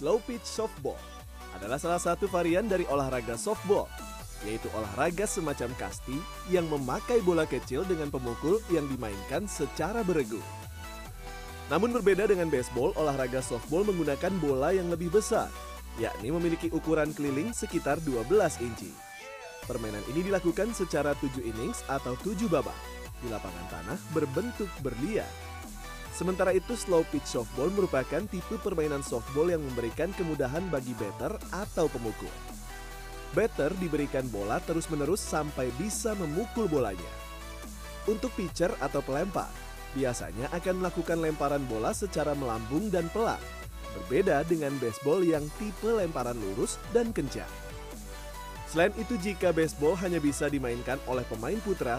slow pitch softball adalah salah satu varian dari olahraga softball, yaitu olahraga semacam kasti yang memakai bola kecil dengan pemukul yang dimainkan secara beregu. Namun berbeda dengan baseball, olahraga softball menggunakan bola yang lebih besar, yakni memiliki ukuran keliling sekitar 12 inci. Permainan ini dilakukan secara 7 innings atau 7 babak di lapangan tanah berbentuk berlian. Sementara itu slow pitch softball merupakan tipe permainan softball yang memberikan kemudahan bagi batter atau pemukul. Batter diberikan bola terus-menerus sampai bisa memukul bolanya. Untuk pitcher atau pelempar, biasanya akan melakukan lemparan bola secara melambung dan pelan, berbeda dengan baseball yang tipe lemparan lurus dan kencang. Selain itu, jika baseball hanya bisa dimainkan oleh pemain putra,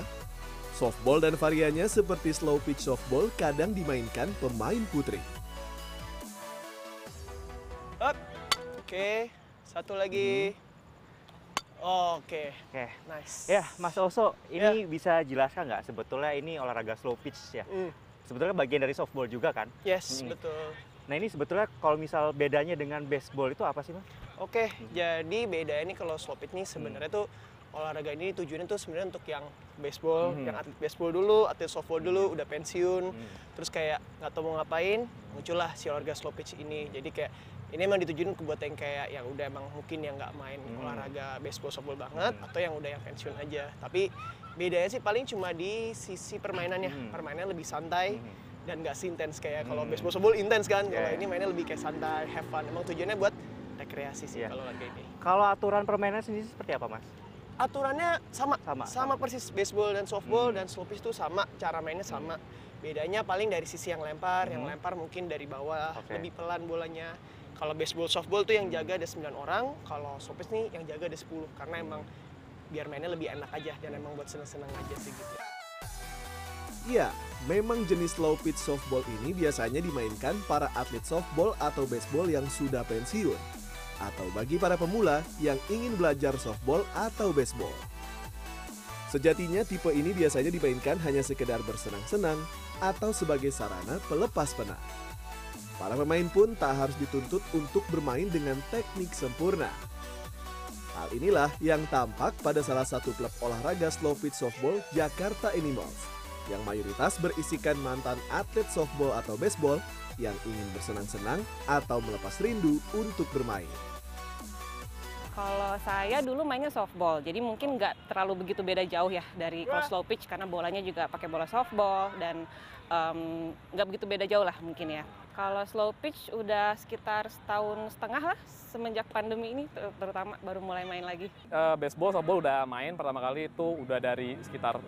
Softball dan variannya seperti slow pitch softball kadang dimainkan pemain putri. Up. Oke, satu lagi. Oke, Oke. nice. Ya, Mas Oso, ini Ya. bisa jelaskan nggak sebetulnya ini olahraga slow pitch ya? Hmm, Sebetulnya bagian dari softball juga kan? yes, Hmm. betul. Nah ini sebetulnya kalau misal bedanya dengan baseball itu apa sih Mas? Oke, jadi beda ini kalau slow pitch nih sebenarnya tuh olahraga ini tujuannya tuh sebenarnya untuk yang baseball, Hmm. yang atlet baseball dulu, atlet softball dulu, udah pensiun, Hmm. terus kayak nggak tahu mau ngapain, muncullah si olahraga slow pitch ini. Jadi kayak ini emang ditujuin ke buat yang kayak yang udah emang mungkin yang nggak main Hmm. olahraga baseball softball banget, Hmm. atau yang udah yang pensiun aja. Tapi bedanya sih paling cuma di sisi permainannya, Hmm. permainannya lebih santai. Hmm. dan nggak intens kayak kalau Hmm. baseball softball intens kan kalau Yeah. ini mainnya lebih kayak santai have fun emang tujuannya buat rekreasi sih Yeah. kalau olahraga ini Kalau aturan permainan sendiri seperti apa Mas? Aturannya sama Sama, sama, sama. persis baseball dan softball Hmm. dan slow pitch itu sama cara mainnya sama bedanya paling dari sisi yang lempar yang Hmm. lempar mungkin dari bawah Oke. lebih pelan bolanya kalau baseball softball tuh yang jaga ada 9 orang kalau slow pitch nih yang jaga ada 10 karena emang biar mainnya lebih enak aja dan emang buat seneng-seneng aja sih gitu Ya, memang jenis slow pitch softball ini biasanya dimainkan para atlet softball atau baseball yang sudah pensiun. Atau bagi para pemula yang ingin belajar softball atau baseball. Sejatinya tipe ini biasanya dimainkan hanya sekedar bersenang-senang atau sebagai sarana pelepas penat. Para pemain pun tak harus dituntut untuk bermain dengan teknik sempurna. Hal inilah yang tampak pada salah satu klub olahraga slow pitch softball Jakarta Animals yang mayoritas berisikan mantan atlet softball atau baseball yang ingin bersenang-senang atau melepas rindu untuk bermain. Kalau saya dulu mainnya softball, jadi mungkin nggak terlalu begitu beda jauh ya dari kalau slow pitch karena bolanya juga pakai bola softball dan em, nggak begitu beda jauh lah mungkin ya. Kalau slow pitch udah sekitar setahun setengah lah semenjak pandemi ini ter- terutama baru mulai main lagi. Eh, baseball, softball udah main pertama kali itu udah dari sekitar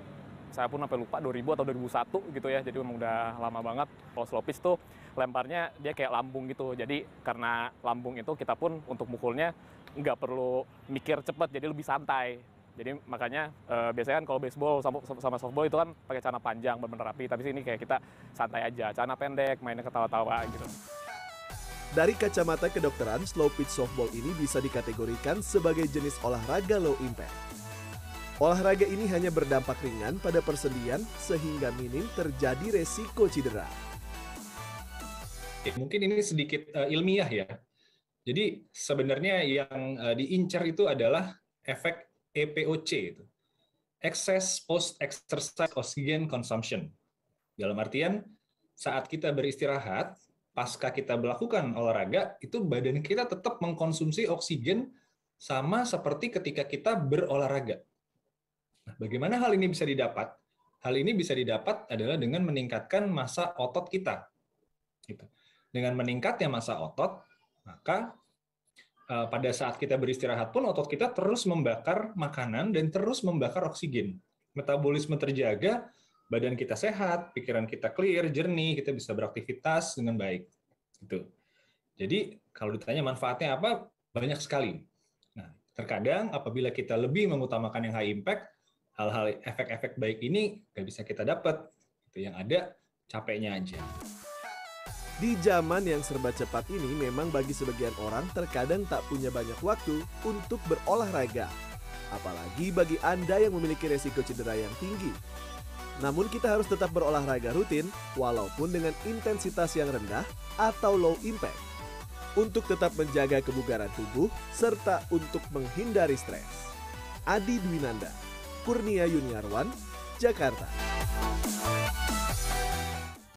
saya pun sampai lupa 2000 atau 2001 gitu ya. Jadi memang udah lama banget. Kalau slow pitch tuh lemparnya dia kayak lambung gitu. Jadi karena lambung itu kita pun untuk mukulnya nggak perlu mikir cepet, jadi lebih santai. Jadi makanya eh, biasanya kan kalau baseball sama, sama softball itu kan pakai celana panjang bener-bener rapi. Tapi sini kayak kita santai aja, celana pendek, mainnya ketawa-tawa gitu. Dari kacamata kedokteran, slow pitch softball ini bisa dikategorikan sebagai jenis olahraga low impact. Olahraga ini hanya berdampak ringan pada persendian sehingga minim terjadi resiko cedera. Mungkin ini sedikit eh, ilmiah ya. Jadi sebenarnya yang eh, diincar itu adalah efek EPOC itu. Excess post exercise oxygen consumption. Dalam artian saat kita beristirahat, pasca kita melakukan olahraga, itu badan kita tetap mengkonsumsi oksigen sama seperti ketika kita berolahraga. Bagaimana hal ini bisa didapat? Hal ini bisa didapat adalah dengan meningkatkan massa otot kita. Gitu. Dengan meningkatnya massa otot, maka eh, pada saat kita beristirahat pun otot kita terus membakar makanan dan terus membakar oksigen. Metabolisme terjaga, badan kita sehat, pikiran kita clear, jernih, kita bisa beraktivitas dengan baik. Gitu. Jadi kalau ditanya manfaatnya apa, banyak sekali. Nah, terkadang apabila kita lebih mengutamakan yang high impact, hal-hal efek-efek baik ini nggak bisa kita dapat. Itu yang ada capeknya aja. Di zaman yang serba cepat ini memang bagi sebagian orang terkadang tak punya banyak waktu untuk berolahraga. Apalagi bagi Anda yang memiliki resiko cedera yang tinggi. Namun kita harus tetap berolahraga rutin walaupun dengan intensitas yang rendah atau low impact. untuk tetap menjaga kebugaran tubuh serta untuk menghindari stres. Adi Dwinanda, Kurnia Yuniarwan, Jakarta.